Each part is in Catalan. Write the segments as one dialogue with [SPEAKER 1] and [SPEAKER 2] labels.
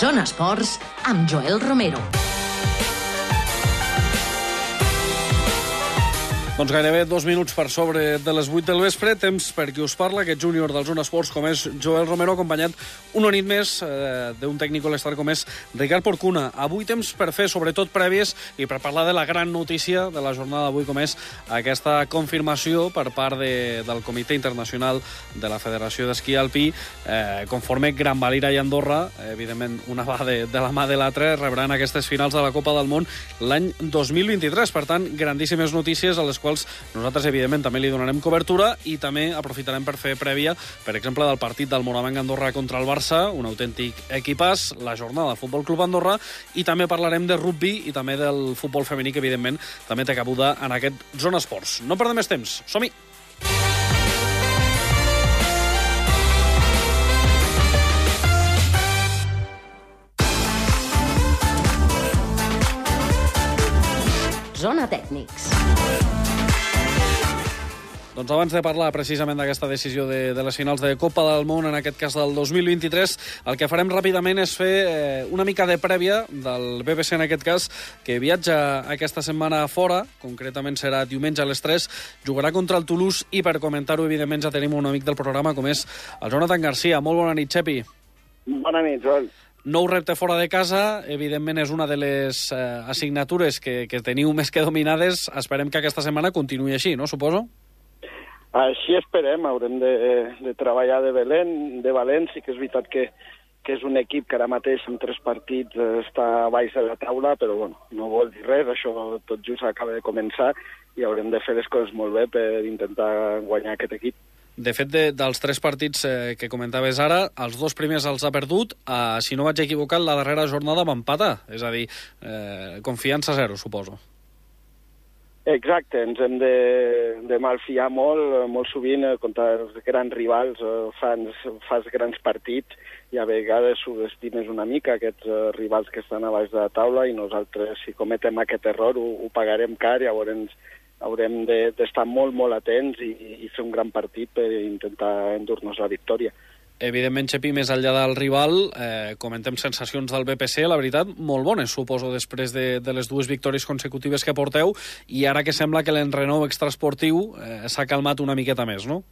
[SPEAKER 1] Zona Esports amb Joel Romero.
[SPEAKER 2] Doncs gairebé dos minuts per sobre de les 8 del vespre, temps per qui us parla, aquest júnior del Zona Esports com és Joel Romero, acompanyat una nit més eh, d'un tècnic l'estar com és Ricard Porcuna. Avui temps per fer sobretot prèvies i per parlar de la gran notícia de la jornada d'avui com és aquesta confirmació per part de, del Comitè Internacional de la Federació d'Esquí Alpí, eh, conforme Gran Valira i Andorra, evidentment una va de, de la mà de l'altra, rebran aquestes finals de la Copa del Món l'any 2023. Per tant, grandíssimes notícies a les quals quals nosaltres, evidentment, també li donarem cobertura i també aprofitarem per fer prèvia, per exemple, del partit del Moravenc Andorra contra el Barça, un autèntic equipàs, la jornada del Futbol Club Andorra, i també parlarem de rugby i també del futbol femení, que, evidentment, també té cabuda en aquest Zona Esports. No perdem més temps. Som-hi!
[SPEAKER 1] Zona Tècnics.
[SPEAKER 2] Doncs abans de parlar precisament d'aquesta decisió de, de les finals de Copa del Món, en aquest cas del 2023, el que farem ràpidament és fer eh, una mica de prèvia del BBC, en aquest cas, que viatja aquesta setmana fora, concretament serà diumenge a les 3, jugarà contra el Toulouse i per comentar-ho, evidentment, ja tenim un amic del programa com és el Jonathan Garcia. Molt bona nit, Xepi.
[SPEAKER 3] Bona nit, Joel.
[SPEAKER 2] Nou repte fora de casa, evidentment és una de les eh, assignatures que, que teniu més que dominades. Esperem que aquesta setmana continuï així, no? Suposo?
[SPEAKER 3] Així esperem, haurem de, de treballar de, Belén, de valent, sí que és veritat que, que és un equip que ara mateix en tres partits eh, està a baix de la taula, però bueno, no vol dir res, això tot just acaba de començar i haurem de fer les coses molt bé per intentar guanyar aquest equip.
[SPEAKER 2] De fet, de, dels tres partits eh, que comentaves ara, els dos primers els ha perdut, eh, si no vaig equivocat, la darrera jornada va empatar, és a dir, eh, confiança zero, suposo.
[SPEAKER 3] Exacte, ens hem de, de malfiar molt, molt sovint eh, contra els grans rivals, eh, fans, fas grans partits i a vegades subestimes una mica aquests eh, rivals que estan a baix de la taula i nosaltres, si cometem aquest error, ho, ho pagarem car i llavors haurem d'estar de, molt, molt atents i, i fer un gran partit per intentar endur-nos la victòria.
[SPEAKER 2] Evidentment, Xepi, més enllà del rival, eh, comentem sensacions del BPC, la veritat, molt bones, suposo, després de, de les dues victòries consecutives que porteu, i ara que sembla que l'enrenou extraesportiu eh, s'ha calmat una miqueta més, no?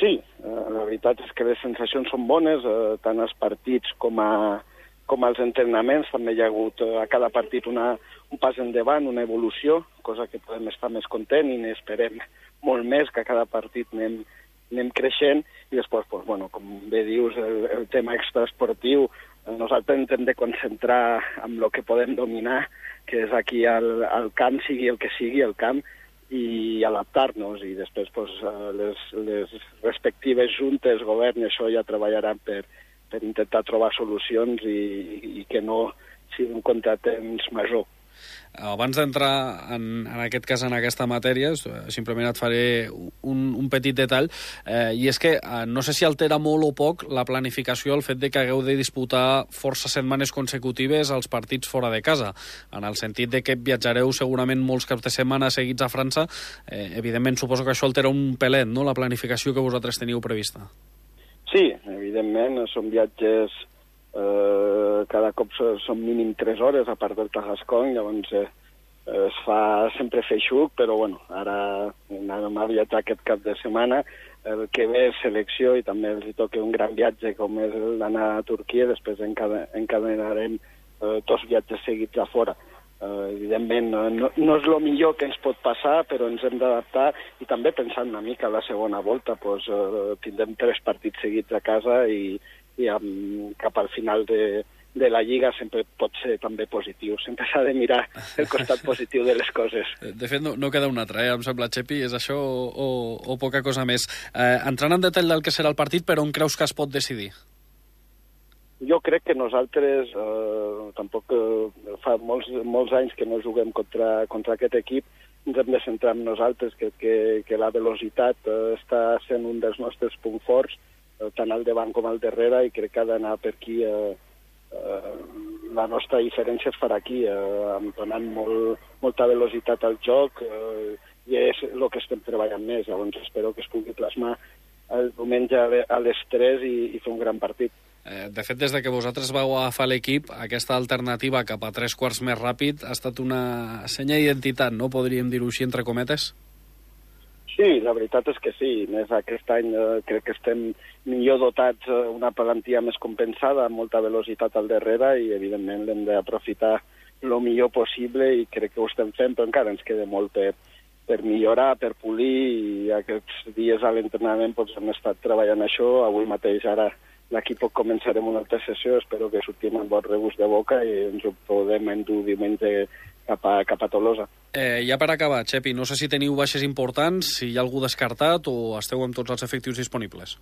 [SPEAKER 3] Sí, eh, la veritat és que les sensacions són bones, eh, tant els partits com, a, com als entrenaments. També hi ha hagut eh, a cada partit una, un pas endavant, una evolució, cosa que podem estar més content i n'esperem molt més, que a cada partit anem, anem creixent i després, pues, bueno, com bé dius, el, el tema extraesportiu, nosaltres ens hem de concentrar en el que podem dominar, que és aquí al, al camp, sigui el que sigui el camp, i adaptar-nos i després pues, eh, les, les respectives juntes, govern això ja treballaran per, per intentar trobar solucions i, i que no sigui un contratemps major.
[SPEAKER 2] Abans d'entrar en, en aquest cas en aquesta matèria, simplement et faré un, un petit detall, eh, i és que eh, no sé si altera molt o poc la planificació el fet de que hagueu de disputar força setmanes consecutives als partits fora de casa, en el sentit de que viatjareu segurament molts caps de setmana seguits a França, eh, evidentment suposo que això altera un pelet, no?, la planificació que vosaltres teniu prevista.
[SPEAKER 3] Sí, evidentment, són viatges eh, cada cop són mínim 3 hores, a part del Tarrascon, llavors eh, es fa sempre feixuc, però bueno, ara anem a viatjar aquest cap de setmana, el que ve és selecció i també els toca un gran viatge com és l'anar a Turquia, després encadenarem eh, dos viatges seguits a fora. Uh, evidentment, no, no és el millor que ens pot passar, però ens hem d'adaptar. I també pensant una mica a la segona volta, pues, uh, tindrem tres partits seguits a casa i, i amb, cap al final de, de la Lliga sempre pot ser també positiu. Sempre s'ha de mirar el costat positiu de les coses.
[SPEAKER 2] De fet, no, no queda una altra, eh? em sembla, Xepi, és això o, o, o poca cosa més. Eh, entrant en detall del que serà el partit, però on creus que es pot decidir?
[SPEAKER 3] Jo crec que nosaltres, eh, tampoc eh, fa molts, molts anys que no juguem contra, contra aquest equip, ens hem de centrar en nosaltres, que, que, que la velocitat eh, està sent un dels nostres punts forts, tant al davant com al darrere, i crec que ha d'anar per aquí. Eh, eh, la nostra diferència es farà aquí, eh, donant molt, molta velocitat al joc, eh, i és el que estem treballant més. Llavors espero que es pugui plasmar el diumenge a les 3 i, i fer un gran partit.
[SPEAKER 2] Eh, de fet, des de que vosaltres vau agafar l'equip, aquesta alternativa cap a tres quarts més ràpid ha estat una senya d'identitat, no? Podríem dir-ho així, entre cometes?
[SPEAKER 3] Sí, la veritat és que sí. Més aquest any eh, crec que estem millor dotats, eh, una palantia més compensada, amb molta velocitat al darrere i, evidentment, l'hem d'aprofitar el millor possible i crec que ho estem fent, però encara ens queda molt per, per millorar, per polir, i aquests dies a l'entrenament doncs, hem estat treballant això. Avui mateix ara l'equip començarem una altra sessió, espero que sortim amb bon regust de boca i ens ho podem endur diumenge cap a, cap a Tolosa.
[SPEAKER 2] Eh, ja per acabar, Xepi, no sé si teniu baixes importants, si hi ha algú descartat o esteu amb tots els efectius disponibles.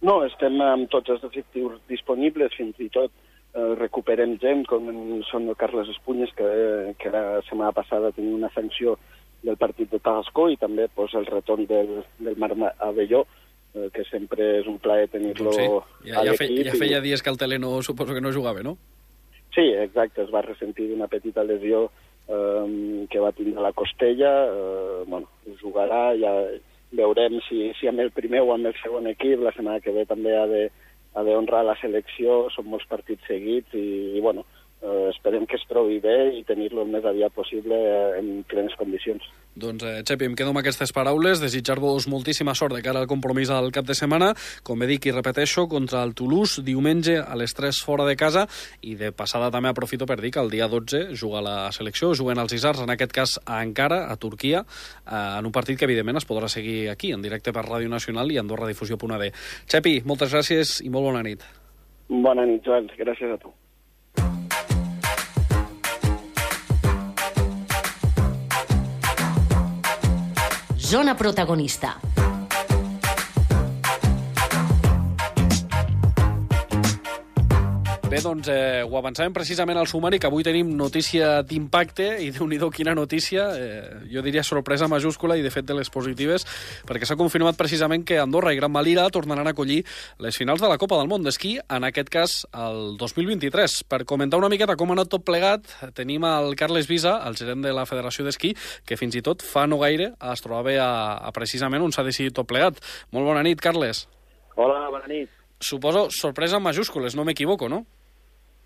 [SPEAKER 3] No, estem amb tots els efectius disponibles, fins i tot eh, recuperem gent, com són el Carles Espunyes, que, que la setmana passada tenia una sanció del partit de Tarrascó i també pues, el retorn del, del Mar Avelló, eh, que sempre és un plaer tenir-lo
[SPEAKER 2] sí. ja, ja, fe, ja feia
[SPEAKER 3] i-
[SPEAKER 2] dies que el Tele no, suposo que no jugava, no?
[SPEAKER 3] Sí, exacte, es va ressentir d'una petita lesió eh, que va tindre la costella, eh, bueno, jugarà, ja veurem si, si amb el primer o amb el segon equip, la setmana que ve també ha de, ha de honrar la selecció, són molts partits seguits i, i bueno, eh, esperem que es trobi bé i tenir-lo el més aviat possible eh, en plenes condicions.
[SPEAKER 2] Doncs, eh, Xepi, em quedo amb aquestes paraules, desitjar-vos moltíssima sort de cara al compromís del cap de setmana, com he dit i repeteixo, contra el Toulouse, diumenge a les 3 fora de casa, i de passada també aprofito per dir que el dia 12 juga la selecció, juguen els Isars, en aquest cas a Ankara, a Turquia, eh, en un partit que evidentment es podrà seguir aquí, en directe per Ràdio Nacional i AndorraDifusió.d. Xepi, moltes gràcies i molt bona nit.
[SPEAKER 3] Bona nit, Joel. Gràcies a tu.
[SPEAKER 1] Zona protagonista.
[SPEAKER 2] Bé, doncs eh, ho avançàvem precisament al sumari, que avui tenim notícia d'impacte, i déu nhi quina notícia, eh, jo diria sorpresa majúscula i de fet de les positives, perquè s'ha confirmat precisament que Andorra i Gran Valira tornaran a acollir les finals de la Copa del Món d'esquí, en aquest cas el 2023. Per comentar una miqueta com ha anat tot plegat, tenim el Carles Visa, el gerent de la Federació d'Esquí, que fins i tot fa no gaire es trobava a, a precisament on s'ha decidit tot plegat. Molt bona nit, Carles.
[SPEAKER 4] Hola, bona nit.
[SPEAKER 2] Suposo sorpresa en majúscules, no m'equivoco, no?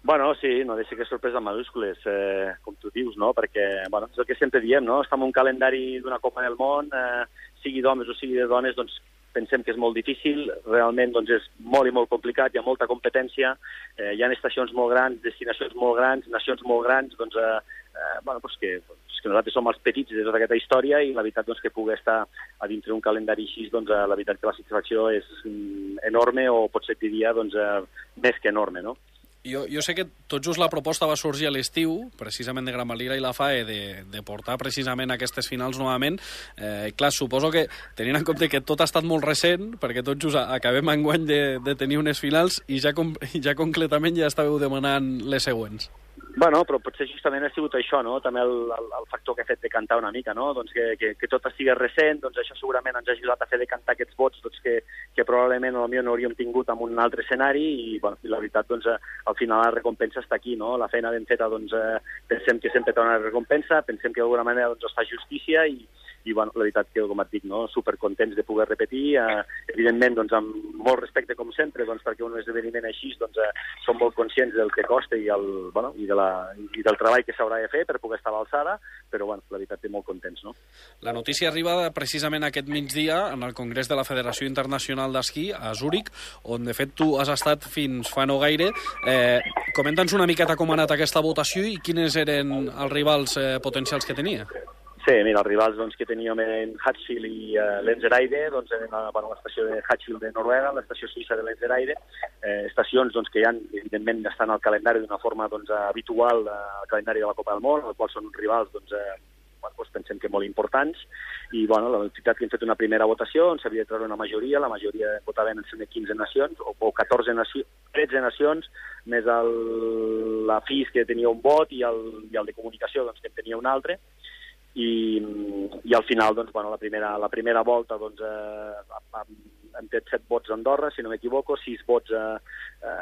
[SPEAKER 4] Bueno, sí, no deixa que sorpresa en majúscules, eh, com tu dius, no? Perquè, bueno, és el que sempre diem, no? Estem en un calendari d'una Copa del Món, eh, sigui d'homes o sigui de dones, doncs pensem que és molt difícil, realment doncs, és molt i molt complicat, hi ha molta competència, eh, hi ha estacions molt grans, destinacions molt grans, nacions molt grans, doncs, eh, eh, bueno, doncs que, doncs que nosaltres som els petits de tota aquesta història i la veritat doncs, que pugui estar a dintre un calendari així, doncs, eh, la veritat que la satisfacció és mm, enorme o potser diria doncs, eh, més que enorme, no?
[SPEAKER 2] Jo, jo sé que tot just la proposta va sorgir a l'estiu, precisament de Gran Valira i la FAE, de, de portar precisament aquestes finals novament. Eh, clar, suposo que, tenint en compte que tot ha estat molt recent, perquè tot just acabem enguany de, de tenir unes finals i ja, com, ja concretament ja estàveu demanant les següents.
[SPEAKER 4] Bueno, però potser justament ha sigut això, no? També el, el, el factor que ha fet de cantar una mica, no? Doncs que, que, que tot estigui recent, doncs això segurament ens ha ajudat a fer de cantar aquests vots doncs que, que probablement potser no hauríem tingut en un altre escenari i, bueno, la veritat, doncs, eh, al final la recompensa està aquí, no? La feina ben feta, doncs, eh, pensem que sempre té una recompensa, pensem que d'alguna manera doncs, es fa justícia i, i bueno, la veritat que, com et dic, no? supercontents de poder repetir, eh, evidentment doncs, amb molt respecte com sempre, doncs, perquè un esdeveniment així doncs, eh, som molt conscients del que costa i, el, bueno, i, de la, i del treball que s'haurà de fer per poder estar a l'alçada, però bueno, la veritat que molt contents. No?
[SPEAKER 2] La notícia arriba precisament aquest migdia en el Congrés de la Federació Internacional d'Esquí a Zúrich, on de fet tu has estat fins fa no gaire. Eh, Comenta'ns una miqueta com ha anat aquesta votació i quines eren els rivals eh, potencials que tenia.
[SPEAKER 4] Sí, mira, els rivals doncs, que teníem en Hatfield i uh, Lenzerheide, doncs, en bueno, l'estació de Hatfield de Noruega, l'estació suïssa de Lenzerheide, eh, estacions doncs, que ja, evidentment, estan al calendari d'una forma doncs, habitual eh, al calendari de la Copa del Món, els quals són rivals doncs, eh, bueno, doncs pensem que molt importants, i bueno, la veritat que hem fet una primera votació on s'havia de treure una majoria, la majoria votaven en 15 nacions, o, o 14 nacions, 13 nacions, més el, la FIS que tenia un vot i el, i el de comunicació doncs, que en tenia un altre, i, i al final doncs, bueno, la, primera, la primera volta doncs, eh, hem fet set vots a Andorra, si no m'equivoco, sis vots a, a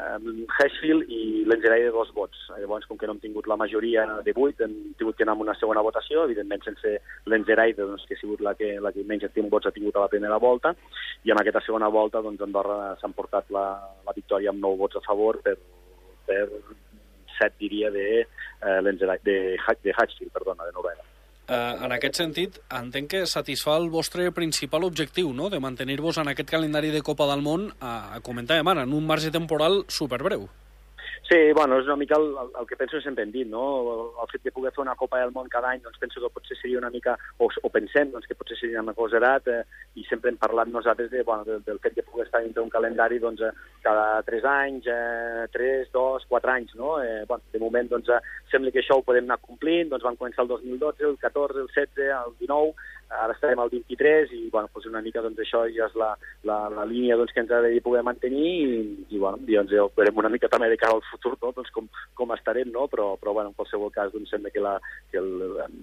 [SPEAKER 4] Hashfield i l'Engerai de dos vots. Llavors, com que no hem tingut la majoria de vuit, hem tingut que anar amb una segona votació, evidentment sense l'Engerai, doncs, que ha sigut la que, la que menys vots ha tingut a la primera volta, i en aquesta segona volta doncs, Andorra s'ha portat la, la victòria amb nou vots a favor per, per set, diria, de, eh, de, de Hatchfield, perdona, de Noruega.
[SPEAKER 2] Eh, en aquest sentit, entenc que satisfà el vostre principal objectiu, no?, de mantenir-vos en aquest calendari de Copa del Món, a comentar, ara, en un marge temporal superbreu.
[SPEAKER 4] Sí, bueno, és una mica el, el, el que penso sempre hem dit, no? El, el fet de poder fer una Copa del Món cada any, doncs penso que potser seria una mica, o, o pensem doncs, que potser seria una cosa edat, eh, i sempre hem parlat nosaltres de, bueno, del, del fet de poder estar dintre un calendari doncs, eh, cada 3 anys, eh, 3, 2, 4 anys, no? Eh, bueno, de moment doncs, eh, sembla que això ho podem anar complint, doncs vam començar el 2012, el 14, el 16, el 19, ara estarem al 23 i bueno, doncs una mica doncs, això ja és la, la, la línia doncs, que ens ha de poder mantenir i, i bueno, doncs, ja veurem una mica també de cara al futur no? doncs, com, com estarem, no? però, però bueno, en qualsevol cas doncs, sembla que, la, que el,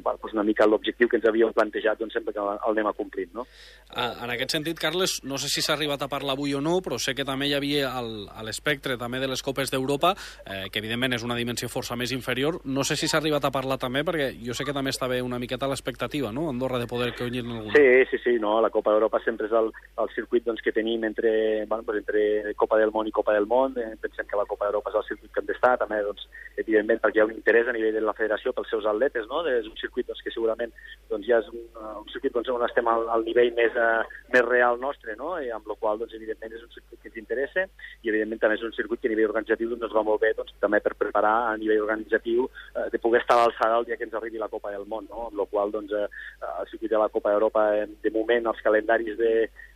[SPEAKER 4] bueno, doncs una mica l'objectiu que ens havíem plantejat doncs, sempre que el anem complint. No?
[SPEAKER 2] En aquest sentit, Carles, no sé si s'ha arribat a parlar avui o no, però sé que també hi havia a l'espectre també de les Copes d'Europa, eh, que evidentment és una dimensió força més inferior. No sé si s'ha arribat a parlar també, perquè jo sé que també estava una miqueta l'expectativa, no?, Andorra, de poder que guanyin alguna.
[SPEAKER 4] Sí, sí, sí, no, la Copa d'Europa sempre és el, el circuit doncs, que tenim entre, bueno, doncs, entre Copa del Món i Copa del Món. Eh, pensem que la Copa d'Europa és el circuit que hem d'estar, també, doncs, evidentment, perquè hi ha un interès a nivell de la federació pels seus atletes, no? És un circuit doncs, que segurament doncs, ja és un, un circuit doncs, on estem al, al nivell més, uh, més real nostre, no? I amb la qual, doncs, evidentment, és un circuit que ens interessa i, evidentment, també és un circuit que a nivell organitzatiu doncs, va molt bé doncs, també per preparar a nivell organitzatiu eh, de poder estar a l'alçada el dia que ens arribi la Copa del Món, no? amb la qual doncs, eh, el circuit de la Copa d'Europa Europa, de moment, els calendaris de,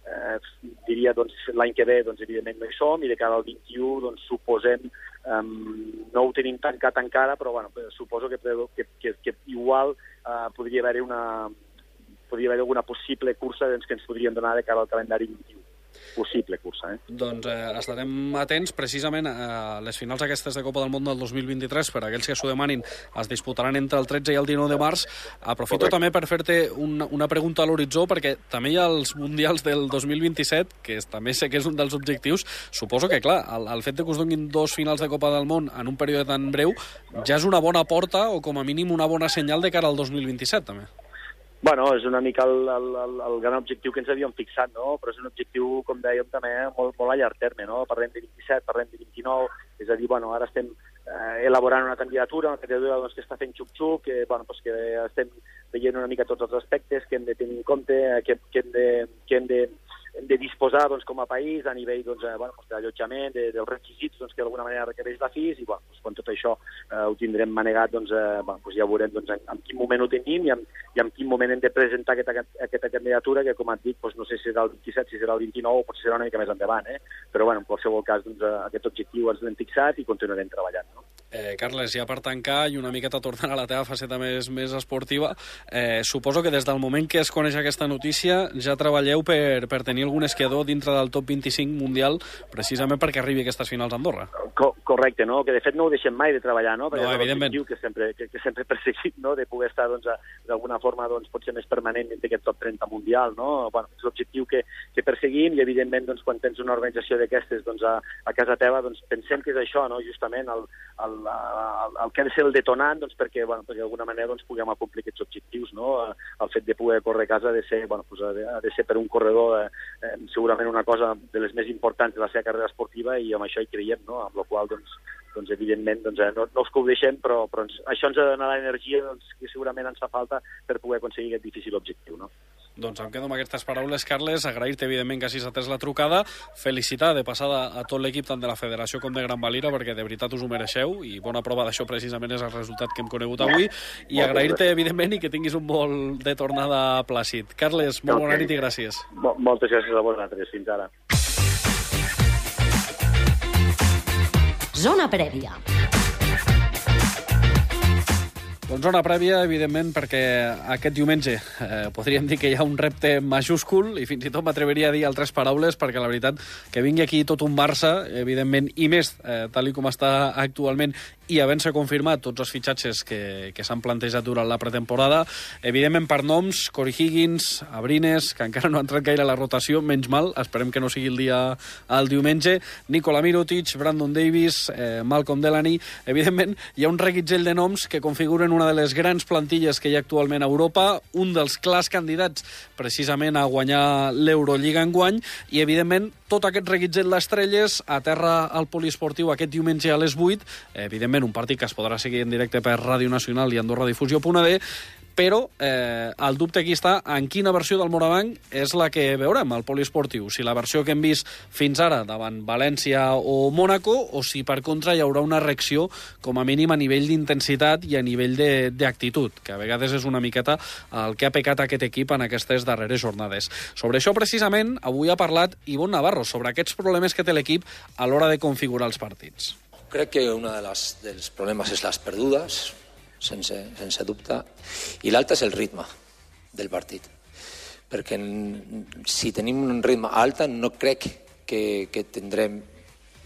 [SPEAKER 4] eh, diria, doncs, l'any que ve, doncs, evidentment no hi som, i de cara al 21, doncs, suposem, eh, no ho tenim tancat encara, però, bueno, suposo que, que, que, que igual eh, podria haver-hi una podria haver alguna possible cursa doncs, que ens podrien donar de cara al calendari 21 possible cursa. Eh?
[SPEAKER 2] Doncs eh, estarem atents precisament a les finals aquestes de Copa del Món del 2023, per a aquells que s'ho demanin, es disputaran entre el 13 i el 19 de març. Aprofito Correcte. també per fer-te una, una pregunta a l'horitzó, perquè també hi ha els Mundials del 2027, que és, també sé que és un dels objectius. Suposo que, clar, el, el fet de que us donin dos finals de Copa del Món en un període tan breu ja és una bona porta o com a mínim una bona senyal de cara al 2027, també.
[SPEAKER 4] Bueno, és una mica el, el, el, el gran objectiu que ens havíem fixat, no? però és un objectiu, com dèiem, també molt, molt a llarg terme. No? Parlem de 27, parlem de 29, és a dir, bueno, ara estem eh, elaborant una candidatura, una candidatura doncs, que està fent xup-xup, que, bueno, doncs, que estem veient una mica tots els aspectes que hem de tenir en compte, que, que hem de, que hem de hem de disposar doncs, com a país a nivell doncs, eh, bueno, d'allotjament, de, dels requisits doncs, que d'alguna manera requereix la FIS i bueno, doncs, quan tot això eh, ho tindrem manegat doncs, eh, bueno, doncs ja veurem doncs, en, en quin moment ho tenim i en, i en quin moment hem de presentar aquesta, aquesta candidatura que com et dic doncs, no sé si serà el 27, si serà el 29 o potser serà una mica més endavant, eh? però bueno, en qualsevol cas doncs, eh, aquest objectiu ens l'hem fixat i continuarem treballant. No?
[SPEAKER 2] Eh, Carles, ja per tancar i una miqueta tornant a la teva faceta més, més esportiva, eh, suposo que des del moment que es coneix aquesta notícia ja treballeu per, per tenir algun esquiador dintre del top 25 mundial precisament perquè arribi a aquestes finals a Andorra.
[SPEAKER 4] Co correcte, no? que de fet no ho deixem mai de treballar, no?
[SPEAKER 2] perquè no, evidentment.
[SPEAKER 4] que sempre, que, que sempre perseguim, no? de poder estar doncs, d'alguna forma doncs, potser més permanent dintre aquest top 30 mundial. No? Bueno, és l'objectiu que, que perseguim i evidentment doncs, quan tens una organització d'aquestes doncs, a, a casa teva doncs, pensem que és això, no? justament el, el, el, el que ha de ser el detonant doncs, perquè, bueno, perquè d'alguna manera doncs, puguem acomplir aquests objectius. No? El fet de poder córrer a casa ha de ser, bueno, doncs, ha de, ha de ser per un corredor eh, eh, segurament una cosa de les més importants de la seva carrera esportiva i amb això hi creiem, no? amb la qual doncs, doncs evidentment doncs, eh, no, no els que ho deixem, però, però ens, això ens ha de donar l'energia doncs, que segurament ens fa falta per poder aconseguir aquest difícil objectiu. No?
[SPEAKER 2] Doncs em quedo amb aquestes paraules, Carles. Agrair-te, evidentment, que hagis atès la trucada. Felicitar de passada a tot l'equip, tant de la federació com de Gran Valira, perquè de veritat us ho mereixeu i bona prova d'això precisament és el resultat que hem conegut avui. I agrair-te, evidentment, i que tinguis un vol de tornada plàcid. Carles, molt okay. bona nit i gràcies.
[SPEAKER 4] Moltes gràcies a vosaltres. Fins ara.
[SPEAKER 1] Zona prèvia.
[SPEAKER 2] Doncs zona prèvia, evidentment, perquè aquest diumenge eh, podríem dir que hi ha un repte majúscul i fins i tot m'atreveria a dir altres paraules perquè la veritat que vingui aquí tot un Barça, evidentment, i més, eh, tal com està actualment, i havent-se confirmat tots els fitxatges que, que s'han plantejat durant la pretemporada, evidentment per noms, Corey Higgins, Abrines, que encara no ha entrat gaire a la rotació, menys mal, esperem que no sigui el dia al diumenge, Nikola Mirotic, Brandon Davis, eh, Malcolm Delaney, evidentment hi ha un reguitzell de noms que configuren una de les grans plantilles que hi ha actualment a Europa, un dels clars candidats precisament a guanyar l'Eurolliga enguany, i evidentment tot aquest reguitzell d'estrelles aterra al poliesportiu aquest diumenge a les 8, evidentment un partit que es podrà seguir en directe per Ràdio Nacional i Andorra Difusió.d, però eh, el dubte aquí està en quina versió del Morabanc és la que veurem al poliesportiu. Si la versió que hem vist fins ara davant València o Mònaco o si per contra hi haurà una reacció com a mínim a nivell d'intensitat i a nivell d'actitud, que a vegades és una miqueta el que ha pecat aquest equip en aquestes darreres jornades. Sobre això precisament avui ha parlat Ivon Navarro sobre aquests problemes que té l'equip a l'hora de configurar els partits.
[SPEAKER 5] Crec que un de les, dels problemes és les perdudes, sense, sense dubte, i l'altre és el ritme del partit. Perquè si tenim un ritme alt no crec que, que tindrem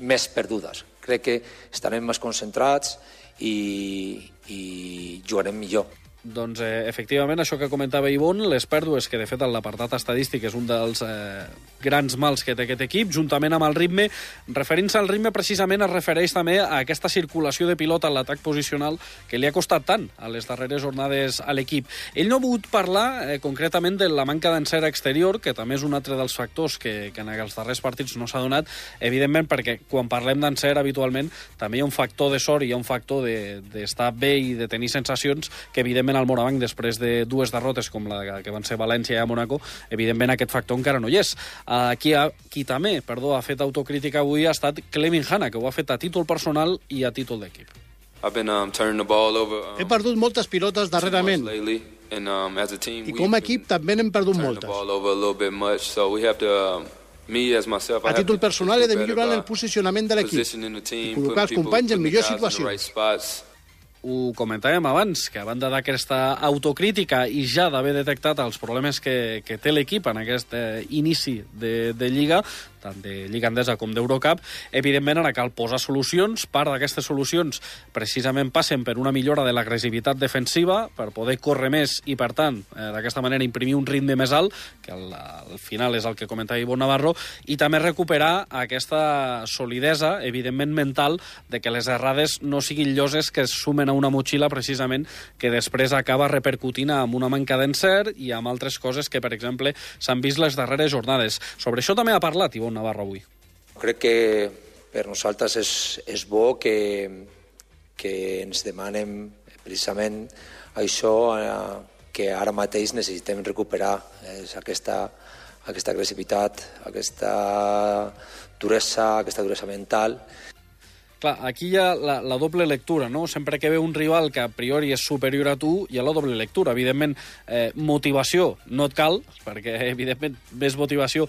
[SPEAKER 5] més perdudes. Crec que estarem més concentrats i, i jugarem millor.
[SPEAKER 2] Doncs, eh, efectivament, això que comentava Ivon, les pèrdues, que de fet l'apartat estadístic és un dels eh, grans mals que té aquest equip, juntament amb el ritme, referint-se al ritme precisament es refereix també a aquesta circulació de pilota en l'atac posicional que li ha costat tant a les darreres jornades a l'equip. Ell no ha volgut parlar eh, concretament de la manca d'encert exterior, que també és un altre dels factors que, que en els darrers partits no s'ha donat, evidentment perquè quan parlem d'encert habitualment també hi ha un factor de sort i hi ha un factor d'estar de, bé i de tenir sensacions que evidentment evidentment al Morabanc, després de dues derrotes com la que van ser València i Monaco, evidentment aquest factor encara no hi és. Qui, ha, qui també perdó, ha fet autocrítica avui ha estat Clevin Hanna, que ho ha fet a títol personal i a títol d'equip.
[SPEAKER 6] Um, um,
[SPEAKER 7] He perdut moltes pilotes darrerament. Um, I com a equip també n'hem perdut moltes. A títol personal he de millorar el posicionament de l'equip i col·locar els companys en millors situacions
[SPEAKER 2] ho comentàvem abans, que a banda d'aquesta autocrítica i ja d'haver detectat els problemes que, que té l'equip en aquest eh, inici de, de Lliga, tant de Lliga Endesa com d'Eurocup, evidentment ara cal posar solucions. Part d'aquestes solucions precisament passen per una millora de l'agressivitat defensiva, per poder córrer més i, per tant, eh, d'aquesta manera imprimir un ritme més alt, que al, al final és el que comentava Ivo Navarro, i també recuperar aquesta solidesa, evidentment mental, de que les errades no siguin lloses que es sumen a una motxilla precisament que després acaba repercutint amb una manca d'encert i amb altres coses que, per exemple, s'han vist les darreres jornades. Sobre això també ha parlat Ivon Navarro avui?
[SPEAKER 5] Crec que per nosaltres és, és bo que, que ens demanem precisament això eh, que ara mateix necessitem recuperar és aquesta, aquesta agressivitat, aquesta duresa, aquesta duresa mental.
[SPEAKER 2] Clar, aquí hi ha la, la doble lectura, no? Sempre que ve un rival que a priori és superior a tu, hi ha la doble lectura. Evidentment, eh, motivació no et cal, perquè, evidentment, més motivació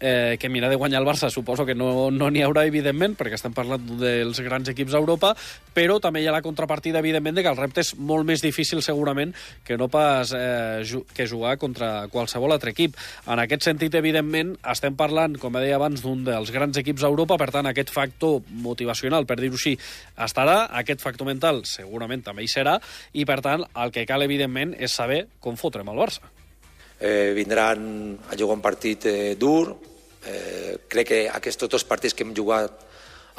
[SPEAKER 2] eh, que mira de guanyar el Barça suposo que no n'hi no haurà, evidentment, perquè estem parlant dels grans equips d'Europa, però també hi ha la contrapartida, evidentment, de que el repte és molt més difícil, segurament, que no pas eh, que jugar contra qualsevol altre equip. En aquest sentit, evidentment, estem parlant, com deia abans, d'un dels grans equips d'Europa, per tant, aquest factor motivacional, per dir-ho així, estarà, aquest factor mental segurament també hi serà, i per tant, el que cal, evidentment, és saber com fotrem el Barça
[SPEAKER 5] eh, vindran a jugar un partit eh, dur. Eh, crec que aquests els partits que hem jugat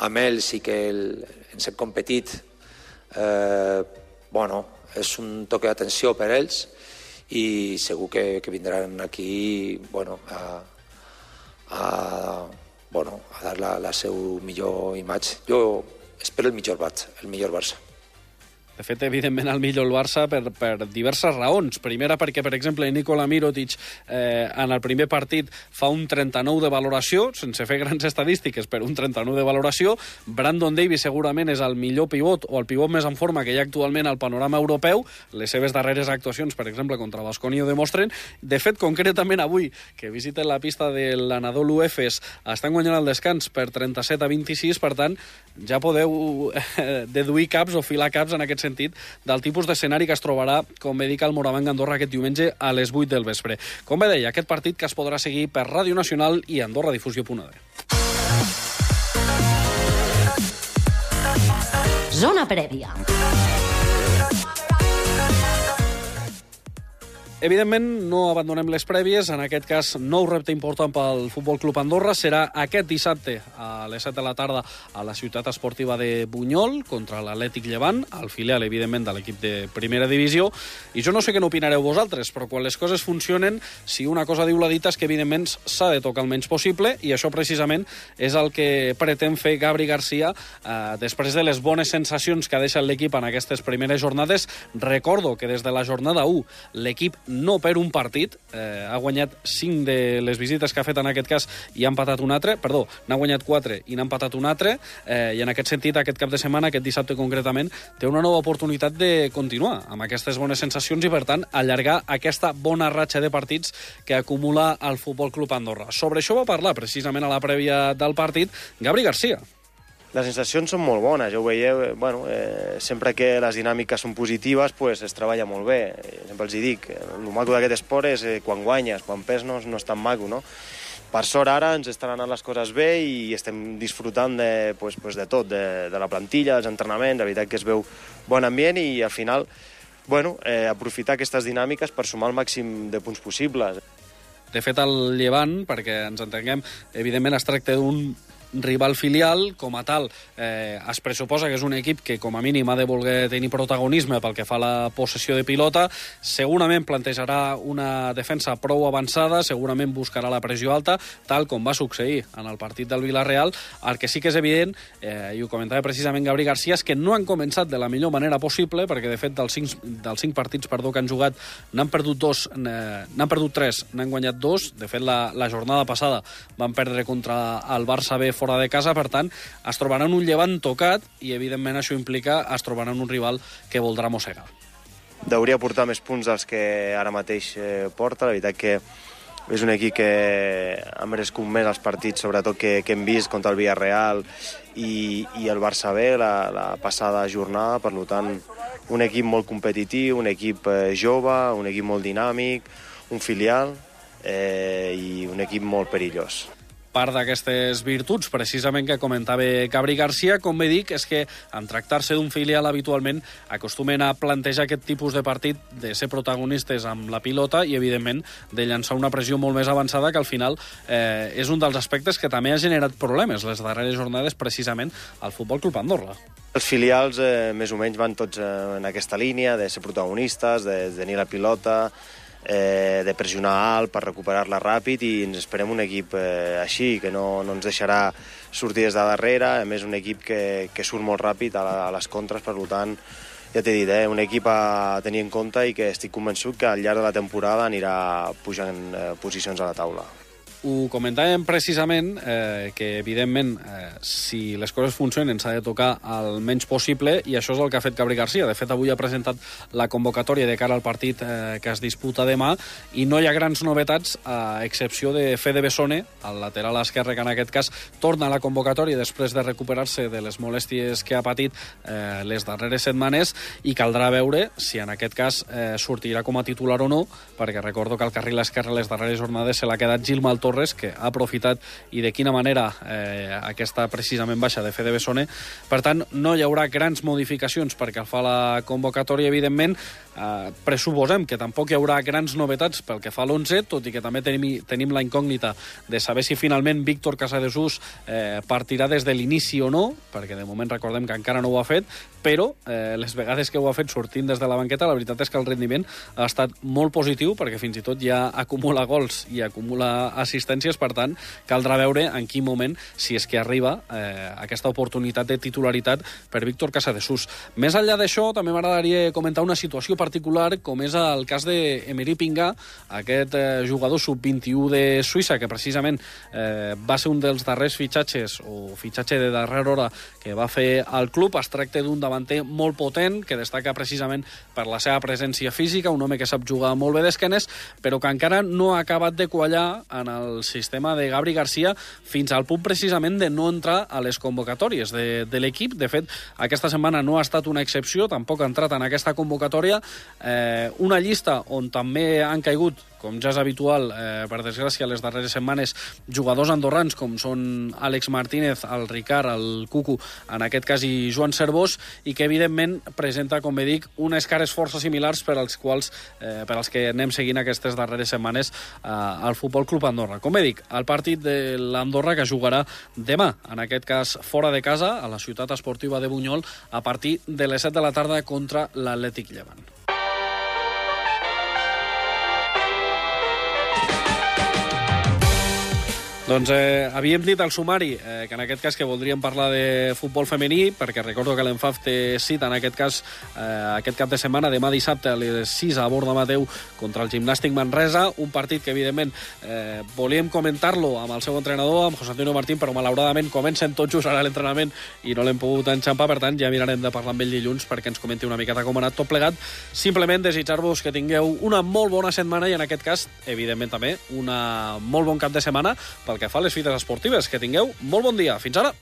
[SPEAKER 5] amb ells i que el, ens hem competit, eh, bueno, és un toque d'atenció per ells i segur que, que vindran aquí bueno, a, a, bueno, a dar la, la seu millor imatge. Jo espero el millor, el millor Barça.
[SPEAKER 2] De fet, evidentment, el millor el Barça per, per diverses raons. Primera, perquè, per exemple, Nikola Mirotic eh, en el primer partit fa un 39 de valoració, sense fer grans estadístiques, però un 39 de valoració. Brandon Davis segurament és el millor pivot o el pivot més en forma que hi ha actualment al panorama europeu. Les seves darreres actuacions, per exemple, contra Basconi ho demostren. De fet, concretament avui, que visiten la pista de l'Anadolu Efes, estan guanyant el descans per 37 a 26, per tant, ja podeu eh, deduir caps o filar caps en aquest sentit del tipus d'escenari que es trobarà, com bé dic, al Morabanc Andorra aquest diumenge a les 8 del vespre. Com bé deia, aquest partit que es podrà seguir per Ràdio Nacional i Andorra Difusió.d.
[SPEAKER 1] Zona prèvia.
[SPEAKER 2] Evidentment, no abandonem les prèvies. En aquest cas, nou repte important pel Futbol Club Andorra serà aquest dissabte a les 7 de la tarda a la ciutat esportiva de Bunyol contra l'Atlètic Llevant, el filial, evidentment, de l'equip de primera divisió. I jo no sé què n'opinareu vosaltres, però quan les coses funcionen, si una cosa diu la dita és que, evidentment, s'ha de tocar el menys possible i això, precisament, és el que pretén fer Gabri Garcia eh, després de les bones sensacions que ha deixat l'equip en aquestes primeres jornades. Recordo que des de la jornada 1 l'equip no per un partit, eh, ha guanyat 5 de les visites que ha fet en aquest cas i ha empatat un altre, perdó, n'ha guanyat 4 i n'ha empatat un altre, eh, i en aquest sentit, aquest cap de setmana, aquest dissabte concretament, té una nova oportunitat de continuar amb aquestes bones sensacions i, per tant, allargar aquesta bona ratxa de partits que acumula el Futbol Club Andorra. Sobre això va parlar precisament a la prèvia del partit Gabri Garcia
[SPEAKER 8] les sensacions són molt bones, ja ho veieu, eh, bueno, eh, sempre que les dinàmiques són positives pues, es treballa molt bé, eh, sempre els hi dic, el maco d'aquest esport és eh, quan guanyes, quan perds no, no és tan maco, no? Per sort ara ens estan anant les coses bé i estem disfrutant de, pues, pues de tot, de, de la plantilla, dels entrenaments, la veritat que es veu bon ambient i al final bueno, eh, aprofitar aquestes dinàmiques per sumar el màxim de punts possibles.
[SPEAKER 2] De fet, el Llevant, perquè ens entenguem, evidentment es tracta d'un rival filial, com a tal, eh, es pressuposa que és un equip que com a mínim ha de voler tenir protagonisme pel que fa a la possessió de pilota, segurament plantejarà una defensa prou avançada, segurament buscarà la pressió alta, tal com va succeir en el partit del Villarreal. El que sí que és evident, eh, i ho comentava precisament Gabri Garcia, és que no han començat de la millor manera possible, perquè de fet dels cinc, dels cinc partits perdó, que han jugat n'han perdut dos, eh, n'han perdut tres, n'han guanyat dos. De fet, la, la jornada passada van perdre contra el Barça B fora de casa, per tant, es trobaran un llevant tocat i, evidentment, això implica es trobaran un rival que voldrà mossegar.
[SPEAKER 8] Deuria portar més punts dels que ara mateix eh, porta. La veritat que és un equip que ha merescut més els partits, sobretot que, que hem vist contra el Villarreal i, i el Barça B la, la passada jornada. Per tant, un equip molt competitiu, un equip eh, jove, un equip molt dinàmic, un filial eh, i un equip molt perillós
[SPEAKER 2] part d'aquestes virtuts, precisament que comentava Cabri Garcia, com bé dic, és que en tractar-se d'un filial habitualment acostumen a plantejar aquest tipus de partit de ser protagonistes amb la pilota i, evidentment, de llançar una pressió molt més avançada que al final eh, és un dels aspectes que també ha generat problemes les darreres jornades precisament al Futbol Club Andorra.
[SPEAKER 8] Els filials eh, més o menys van tots eh, en aquesta línia de ser protagonistes, de, de tenir la pilota, eh, de pressionar alt per recuperar-la ràpid i ens esperem un equip eh, així, que no, no ens deixarà sortir des de darrere, a més un equip que, que surt molt ràpid a, la, a les contres, per tant, ja t'he dit, eh, un equip a tenir en compte i que estic convençut que al llarg de la temporada anirà pujant eh, posicions a la taula
[SPEAKER 2] ho comentàvem precisament eh, que, evidentment, eh, si les coses funcionen s'ha de tocar el menys possible i això és el que ha fet Gabri Garcia. De fet, avui ha presentat la convocatòria de cara al partit eh, que es disputa demà i no hi ha grans novetats a excepció de Fede Bessone, el lateral esquerre que en aquest cas torna a la convocatòria després de recuperar-se de les molèsties que ha patit eh, les darreres setmanes i caldrà veure si en aquest cas eh, sortirà com a titular o no, perquè recordo que el carril esquerre les darreres jornades se l'ha quedat Gil Maltó Torres, que ha aprofitat i de quina manera eh, aquesta precisament baixa de Fede Bessone. Per tant, no hi haurà grans modificacions perquè el fa la convocatòria, evidentment. Eh, pressuposem que tampoc hi haurà grans novetats pel que fa a l'11, tot i que també tenim, tenim la incògnita de saber si finalment Víctor Casadesús eh, partirà des de l'inici o no, perquè de moment recordem que encara no ho ha fet, però eh, les vegades que ho ha fet sortint des de la banqueta, la veritat és que el rendiment ha estat molt positiu, perquè fins i tot ja acumula gols i acumula assistències, per tant, caldrà veure en quin moment, si és que arriba eh, aquesta oportunitat de titularitat per Víctor Casadesús. Més enllà d'això, també m'agradaria comentar una situació particular, com és el cas d'Emery Pinga, aquest eh, jugador sub-21 de Suïssa, que precisament eh, va ser un dels darrers fitxatges, o fitxatge de darrera hora, que va fer el club. Es tracta d'un davanter molt potent, que destaca precisament per la seva presència física, un home que sap jugar molt bé d'esquenes, però que encara no ha acabat de quallar en el sistema de Gabri Garcia fins al punt precisament de no entrar a les convocatòries de, de l'equip. De fet, aquesta setmana no ha estat una excepció, tampoc ha entrat en aquesta convocatòria. Eh, una llista on també han caigut com ja és habitual, eh, per desgràcia, les darreres setmanes, jugadors andorrans com són Àlex Martínez, el Ricard, el Cucu, en aquest cas i Joan Cervós, i que evidentment presenta, com bé dic, unes cares força similars per als quals eh, per als que anem seguint aquestes darreres setmanes eh, al Futbol Club Andorra. Com bé dic, el partit de l'Andorra que jugarà demà, en aquest cas fora de casa, a la ciutat esportiva de Bunyol, a partir de les 7 de la tarda contra l'Atlètic Llevant. Doncs eh, havíem dit al sumari eh, que en aquest cas que voldríem parlar de futbol femení, perquè recordo que l'Enfaf té cita en aquest cas eh, aquest cap de setmana, demà dissabte a les 6 a Borda Mateu contra el Gimnàstic Manresa, un partit que evidentment eh, volíem comentar-lo amb el seu entrenador, amb José Antonio Martín, però malauradament comencen tots just ara l'entrenament i no l'hem pogut enxampar, per tant ja mirarem de parlar amb ell dilluns perquè ens comenti una miqueta com ha anat tot plegat. Simplement desitjar-vos que tingueu una molt bona setmana i en aquest cas, evidentment també, una molt bon cap de setmana pel que fa a les fites esportives. Que tingueu molt bon dia. Fins ara!